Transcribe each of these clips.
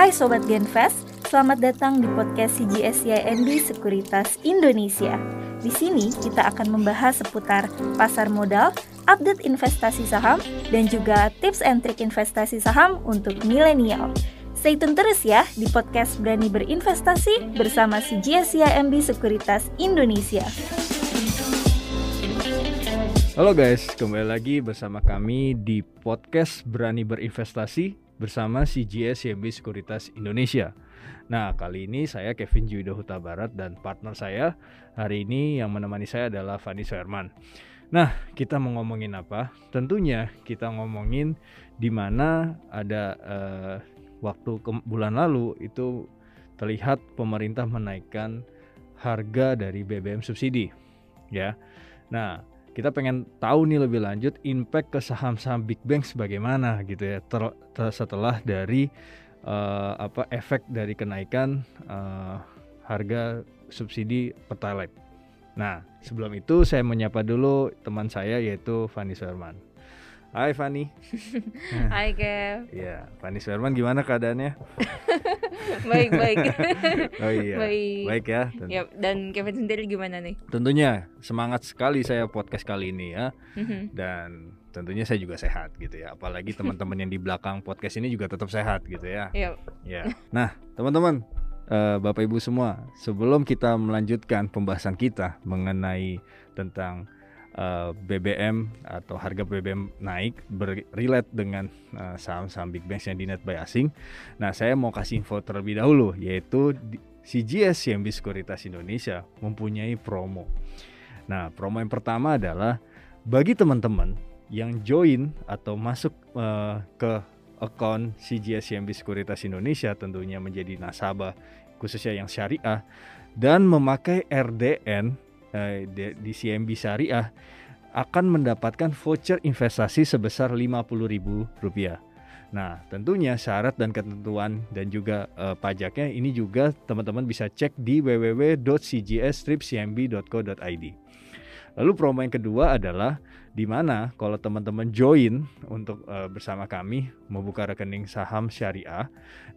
Hai Sobat Genfest, selamat datang di podcast CGSYNB Sekuritas Indonesia. Di sini kita akan membahas seputar pasar modal, update investasi saham, dan juga tips and trik investasi saham untuk milenial. Stay tune terus ya di podcast Berani Berinvestasi bersama CGSYMB Sekuritas Indonesia. Halo guys, kembali lagi bersama kami di podcast Berani Berinvestasi bersama CGS YMB Sekuritas Indonesia. Nah, kali ini saya Kevin Juwido Huta Barat dan partner saya hari ini yang menemani saya adalah Fani Suherman. Nah, kita mau ngomongin apa? Tentunya kita ngomongin di mana ada uh, waktu ke bulan lalu itu terlihat pemerintah menaikkan harga dari BBM subsidi, ya. Nah, kita pengen tahu nih lebih lanjut impact ke saham-saham big banks bagaimana gitu ya ter, ter, setelah dari uh, apa efek dari kenaikan uh, harga subsidi pertalite. Nah, sebelum itu saya menyapa dulu teman saya yaitu Fani Sherman. Hai Fani. Hai Kev. Iya, Fani Sherman gimana keadaannya? baik baik. oh iya. Baik. Baik ya. Dan, ya. Dan Kevin sendiri gimana nih? Tentunya semangat sekali saya podcast kali ini ya. Mhm. dan tentunya saya juga sehat gitu ya. Apalagi teman-teman yang di belakang podcast ini juga tetap sehat gitu ya. Iya. Ya. Nah, teman-teman, uh, Bapak Ibu semua, sebelum kita melanjutkan pembahasan kita mengenai tentang eh, BBM atau harga BBM naik berrelate dengan uh, saham-saham big banks yang di net buy asing. Nah, saya mau kasih info terlebih dahulu yaitu CGS CMB Sekuritas Indonesia mempunyai promo. Nah, promo yang pertama adalah bagi teman-teman yang join atau masuk uh, ke account CGS CMB Sekuritas Indonesia tentunya menjadi nasabah khususnya yang syariah dan memakai RDN eh, di, CMB Syariah akan mendapatkan voucher investasi sebesar Rp50.000. Nah, tentunya syarat dan ketentuan dan juga uh, pajaknya ini juga teman-teman bisa cek di www.cgs-cmb.co.id. Lalu promo yang kedua adalah di mana kalau teman-teman join untuk uh, bersama kami membuka rekening saham syariah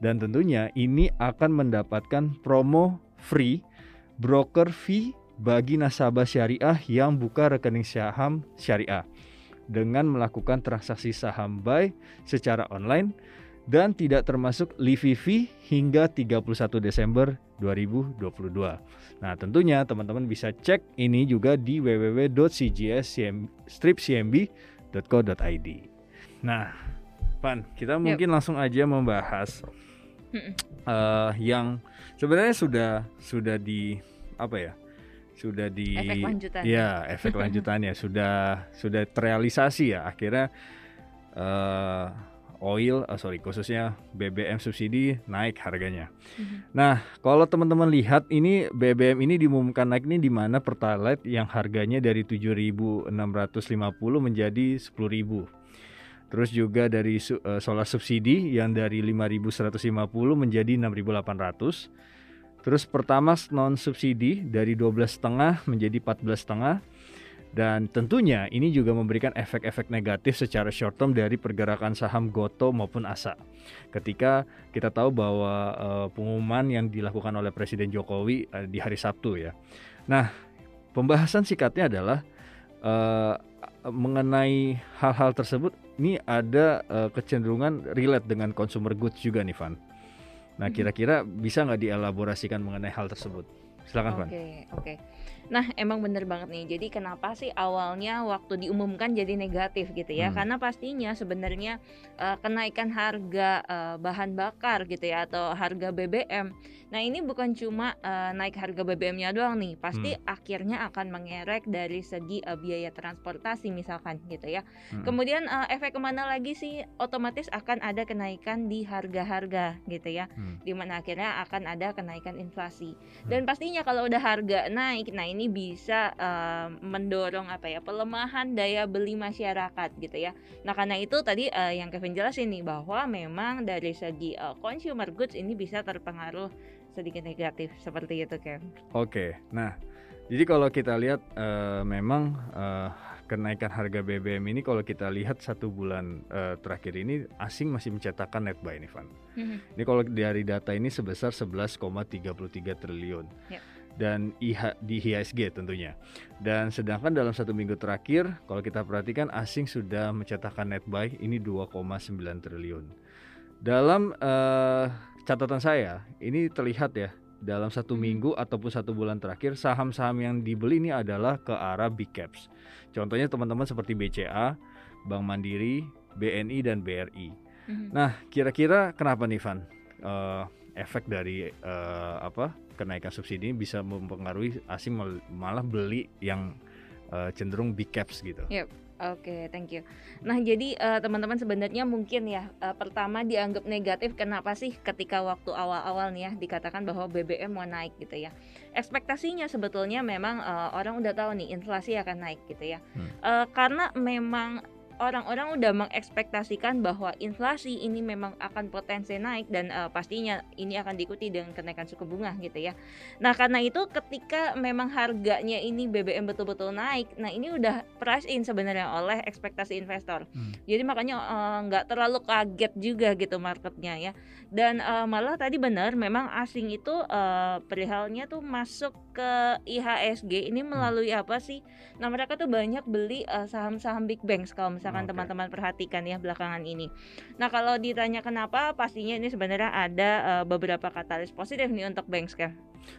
dan tentunya ini akan mendapatkan promo free broker fee bagi nasabah syariah yang buka rekening saham syariah dengan melakukan transaksi saham buy secara online dan tidak termasuk living fee hingga 31 Desember 2022. Nah, tentunya teman-teman bisa cek ini juga di www.cgs-cmb.co.id. Nah, Pan, kita mungkin yep. langsung aja membahas uh, yang sebenarnya sudah sudah di apa ya? Sudah di efek lanjutan. Ya, efek lanjutannya sudah sudah terrealisasi ya. Akhirnya uh, oil, uh, sorry khususnya BBM subsidi naik harganya. Mm-hmm. Nah, kalau teman-teman lihat ini BBM ini diumumkan naik ini di mana Pertalite yang harganya dari 7.650 menjadi 10.000. Terus juga dari uh, solar subsidi yang dari 5.150 menjadi 6.800 Terus Pertamax non subsidi dari 12,5 menjadi 14,5 dan tentunya ini juga memberikan efek-efek negatif secara short term dari pergerakan saham Goto maupun ASA. Ketika kita tahu bahwa uh, pengumuman yang dilakukan oleh Presiden Jokowi uh, di hari Sabtu ya. Nah, pembahasan sikatnya adalah uh, mengenai hal-hal tersebut ini ada kecenderungan relate dengan consumer goods juga nih Van. Nah, kira-kira bisa nggak dielaborasikan mengenai hal tersebut? Silakan. Oke, okay, oke. Okay. Nah, emang bener banget nih. Jadi kenapa sih awalnya waktu diumumkan jadi negatif gitu ya? Hmm. Karena pastinya sebenarnya uh, kenaikan harga uh, bahan bakar gitu ya atau harga BBM. Nah, ini bukan cuma uh, naik harga BBM-nya doang nih. Pasti hmm. akhirnya akan mengerek dari segi uh, biaya transportasi misalkan gitu ya. Hmm. Kemudian uh, efek ke mana lagi sih? Otomatis akan ada kenaikan di harga-harga gitu ya. Hmm. Di mana akhirnya akan ada kenaikan inflasi. Dan hmm. Pastinya kalau udah harga naik, nah ini ini bisa uh, mendorong apa ya pelemahan daya beli masyarakat gitu ya. Nah karena itu tadi uh, yang Kevin jelasin nih bahwa memang dari segi uh, consumer goods ini bisa terpengaruh sedikit negatif seperti itu Kevin. Oke, nah jadi kalau kita lihat uh, memang uh, kenaikan harga BBM ini kalau kita lihat satu bulan uh, terakhir ini asing masih mencetakkan net buy nih Van. Mm-hmm. Ini kalau dari data ini sebesar 11,33 triliun. Yep. Dan IH, di IHSG tentunya. Dan sedangkan dalam satu minggu terakhir kalau kita perhatikan asing sudah mencetakkan net buy ini 2,9 triliun. Dalam uh, catatan saya ini terlihat ya dalam satu minggu ataupun satu bulan terakhir saham-saham yang dibeli ini adalah ke arah big caps. Contohnya teman-teman seperti BCA, Bank Mandiri, BNI dan BRI. Mm-hmm. Nah, kira-kira kenapa nih Van? Uh, efek dari uh, apa kenaikan subsidi ini bisa mempengaruhi asing malah beli yang uh, cenderung big caps gitu. Yep. Oke, okay, thank you. Nah, jadi uh, teman-teman sebenarnya mungkin ya uh, pertama dianggap negatif kenapa sih ketika waktu awal-awal nih ya dikatakan bahwa BBM mau naik gitu ya. Ekspektasinya sebetulnya memang uh, orang udah tahu nih inflasi akan naik gitu ya. Hmm. Uh, karena memang orang-orang udah mengekspektasikan bahwa inflasi ini memang akan potensi naik dan uh, pastinya ini akan diikuti dengan kenaikan suku bunga gitu ya. Nah karena itu ketika memang harganya ini BBM betul-betul naik, nah ini udah price in sebenarnya oleh ekspektasi investor. Hmm. Jadi makanya eh, nggak uh, terlalu kaget juga gitu marketnya ya. Dan uh, malah tadi benar memang asing itu uh, perihalnya tuh masuk ke IHSG ini hmm. melalui hmm. apa sih? Nah mereka tuh banyak beli saham-saham big banks kalau misalnya misalkan teman-teman okay. perhatikan ya belakangan ini. Nah kalau ditanya kenapa, pastinya ini sebenarnya ada uh, beberapa katalis positif nih untuk banks kan.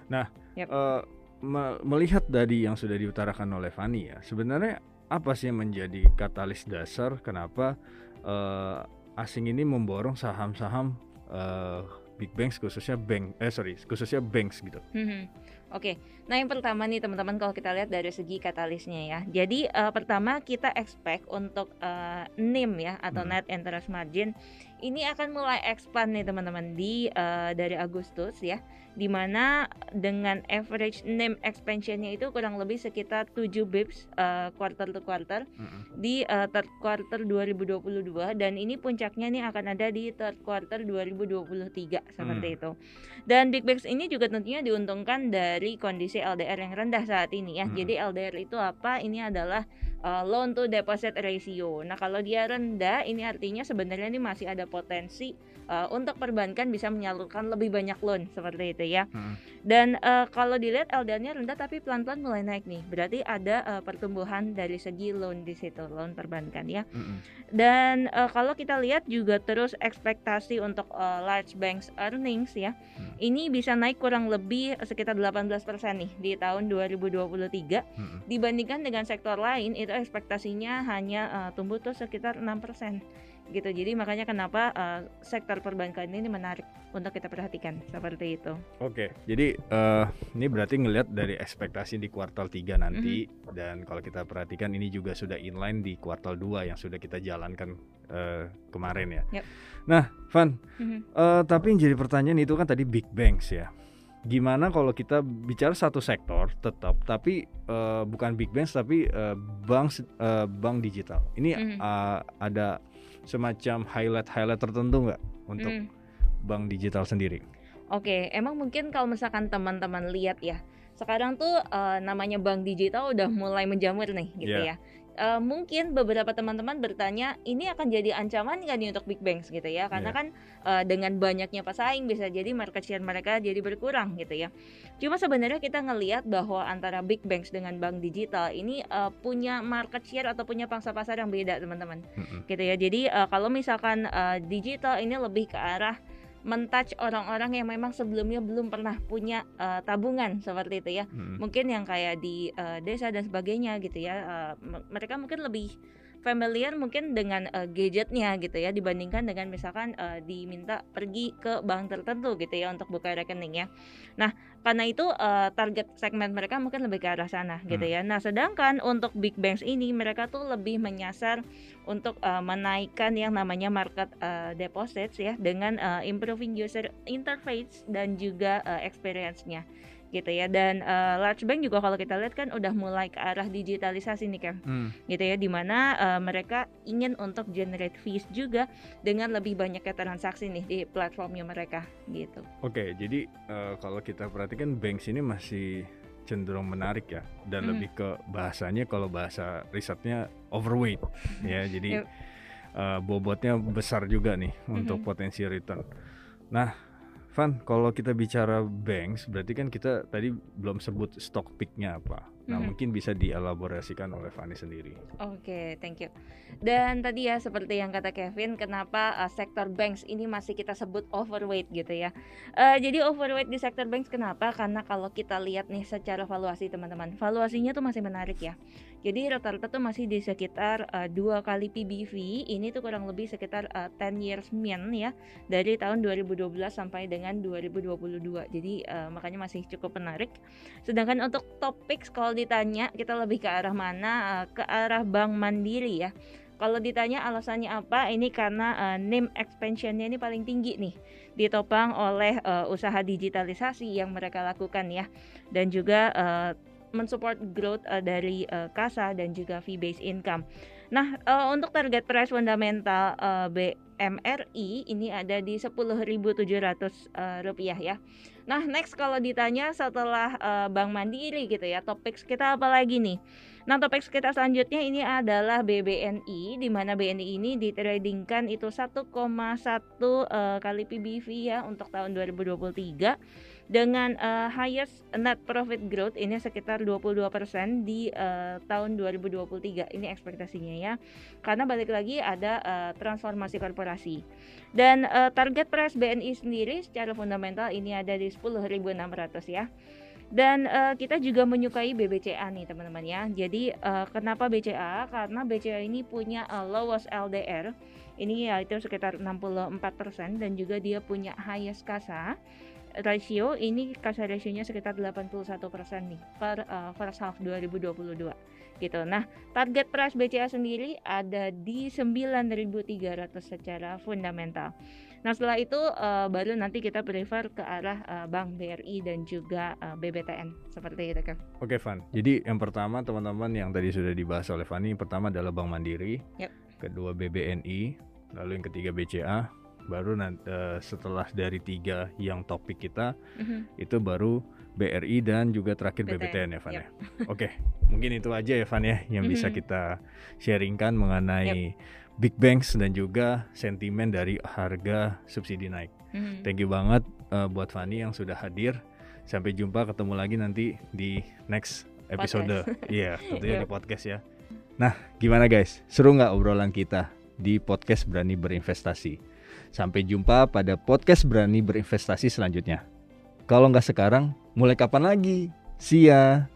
Nah, yep. uh, me melihat dari yang sudah diutarakan oleh Fani ya, sebenarnya apa sih yang menjadi katalis dasar kenapa uh, asing ini memborong saham-saham uh, big banks khususnya bank eh sorry khususnya banks gitu. Mm -hmm. Oke, nah yang pertama nih teman-teman kalau kita lihat dari segi katalisnya ya. Jadi uh, pertama kita expect untuk uh, NIM ya atau hmm. net interest margin ini akan mulai expand nih teman-teman di uh, dari Agustus ya di mana dengan average NIM expansionnya itu kurang lebih sekitar 7 bips uh, quarter to quarter mm-hmm. di uh, third quarter 2022 dan ini puncaknya nih akan ada di third quarter 2023 seperti mm. itu dan big banks ini juga tentunya diuntungkan dari kondisi LDR yang rendah saat ini ya mm. jadi LDR itu apa ini adalah uh, loan to deposit ratio nah kalau dia rendah ini artinya sebenarnya ini masih ada potensi uh, untuk perbankan bisa menyalurkan lebih banyak loan seperti itu ya. Hmm. Dan uh, kalau dilihat LDR-nya rendah tapi pelan-pelan mulai naik nih. Berarti ada uh, pertumbuhan dari segi loan di situ, loan perbankan ya. Hmm. Dan uh, kalau kita lihat juga terus ekspektasi untuk uh, large banks earnings ya. Hmm. Ini bisa naik kurang lebih sekitar 18% nih di tahun 2023 hmm. dibandingkan dengan sektor lain itu ekspektasinya hanya uh, tumbuh tuh sekitar 6% gitu. Jadi makanya kenapa uh, sektor perbankan ini menarik untuk kita perhatikan seperti itu. Oke, jadi uh, ini berarti ngelihat dari ekspektasi di kuartal 3 nanti mm -hmm. dan kalau kita perhatikan ini juga sudah inline di kuartal 2 yang sudah kita jalankan uh, kemarin ya. Yep. Nah, Van, mm -hmm. uh, tapi yang jadi pertanyaan itu kan tadi big banks ya gimana kalau kita bicara satu sektor tetap tapi uh, bukan big banks tapi uh, bank uh, bank digital ini mm -hmm. uh, ada semacam highlight-highlight tertentu nggak untuk hmm. bank digital sendiri? Oke, emang mungkin kalau misalkan teman-teman lihat ya, sekarang tuh uh, namanya bank digital udah mulai menjamur nih, gitu yeah. ya uh, mungkin beberapa teman-teman bertanya ini akan jadi ancaman nggak nih untuk big banks gitu ya. Karena yeah. kan uh, dengan banyaknya pesaing bisa jadi market share mereka jadi berkurang gitu ya. Cuma sebenarnya kita ngelihat bahwa antara big banks dengan bank digital ini uh, punya market share atau punya pangsa pasar yang beda teman-teman. Mm -hmm. gitu ya. Jadi uh, kalau misalkan uh, digital ini lebih ke arah mentouch orang-orang yang memang sebelumnya belum pernah punya uh, tabungan seperti itu ya. Hmm. Mungkin yang kayak di uh, desa dan sebagainya gitu ya. Uh, mereka mungkin lebih familiar mungkin dengan uh, gadgetnya gitu ya dibandingkan dengan misalkan uh, diminta pergi ke bank tertentu gitu ya untuk buka rekening ya. Nah karena itu uh, target segmen mereka mungkin lebih ke arah sana gitu hmm. ya. Nah sedangkan untuk big banks ini mereka tuh lebih menyasar untuk uh, menaikkan yang namanya market uh, deposits ya dengan uh, improving user interface dan juga uh, experience-nya gitu ya dan uh, large bank juga kalau kita lihat kan udah mulai ke arah digitalisasi nih kan hmm. gitu ya di mana uh, mereka ingin untuk generate fees juga dengan lebih banyaknya transaksi nih di platformnya mereka gitu oke okay, jadi uh, kalau kita perhatikan bank ini masih cenderung menarik ya dan hmm. lebih ke bahasanya kalau bahasa risetnya overweight ya jadi yep. uh, bobotnya besar juga nih hmm. untuk potensi return. Nah, Van, kalau kita bicara banks, berarti kan kita tadi belum sebut stock picknya apa. Nah, mm-hmm. mungkin bisa dielaborasikan oleh Fanny sendiri. Oke, okay, thank you. Dan tadi ya seperti yang kata Kevin, kenapa uh, sektor banks ini masih kita sebut overweight gitu ya. Uh, jadi overweight di sektor banks kenapa? Karena kalau kita lihat nih secara valuasi teman-teman, valuasinya tuh masih menarik ya. Jadi rata-rata tuh masih di sekitar uh, dua kali PBV. Ini tuh kurang lebih sekitar uh, 10 years mean ya dari tahun 2012 sampai dengan 2022. Jadi uh, makanya masih cukup menarik. Sedangkan untuk topik kalau ditanya kita lebih ke arah mana? Uh, ke arah Bank Mandiri ya. Kalau ditanya alasannya apa? Ini karena uh, NIM expansionnya ini paling tinggi nih ditopang oleh uh, usaha digitalisasi yang mereka lakukan ya dan juga uh, mensupport growth uh, dari uh, kasa dan juga fee based income. Nah, uh, untuk target price fundamental uh, BMRI ini ada di 10.700 uh, rupiah ya. Nah, next kalau ditanya setelah uh, Bank Mandiri gitu ya, topik kita apa lagi nih? Nah, topik kita selanjutnya ini adalah BBNI di mana BNI ini ditradingkan itu 1,1 uh, kali PBV ya untuk tahun 2023 dengan uh, highest net profit growth ini sekitar 22% di uh, tahun 2023 ini ekspektasinya ya karena balik lagi ada uh, transformasi korporasi dan uh, target price BNI sendiri secara fundamental ini ada di 10.600 ya dan uh, kita juga menyukai BBCA nih teman-teman ya. Jadi uh, kenapa BCA? Karena BCA ini punya uh, lowest LDR. Ini ya itu sekitar 64% dan juga dia punya highest kasa rasio ini kasar rasionya sekitar 81% nih per uh, first half 2022 gitu. Nah, target price BCA sendiri ada di 9.300 secara fundamental. Nah, setelah itu uh, baru nanti kita prefer ke arah uh, Bank BRI dan juga uh, BBTN seperti itu kan. Oke, Van. Jadi yang pertama teman-teman yang tadi sudah dibahas oleh yang pertama adalah Bank Mandiri, yep. kedua BBNI, lalu yang ketiga BCA, baru nanti uh, setelah dari tiga yang topik kita mm-hmm. itu baru BRI dan juga terakhir BTN, BBTN ya Van yep. ya. Oke, mungkin itu aja ya Van ya yang mm-hmm. bisa kita sharingkan mengenai yep. big banks dan juga sentimen dari harga subsidi naik. Mm-hmm. Thank you banget uh, buat Fanny yang sudah hadir. Sampai jumpa ketemu lagi nanti di next episode. Iya, tentunya yep. di podcast ya. Nah, gimana guys? Seru nggak obrolan kita di podcast Berani Berinvestasi? Sampai jumpa pada podcast Berani Berinvestasi selanjutnya. Kalau nggak sekarang, mulai kapan lagi? See ya!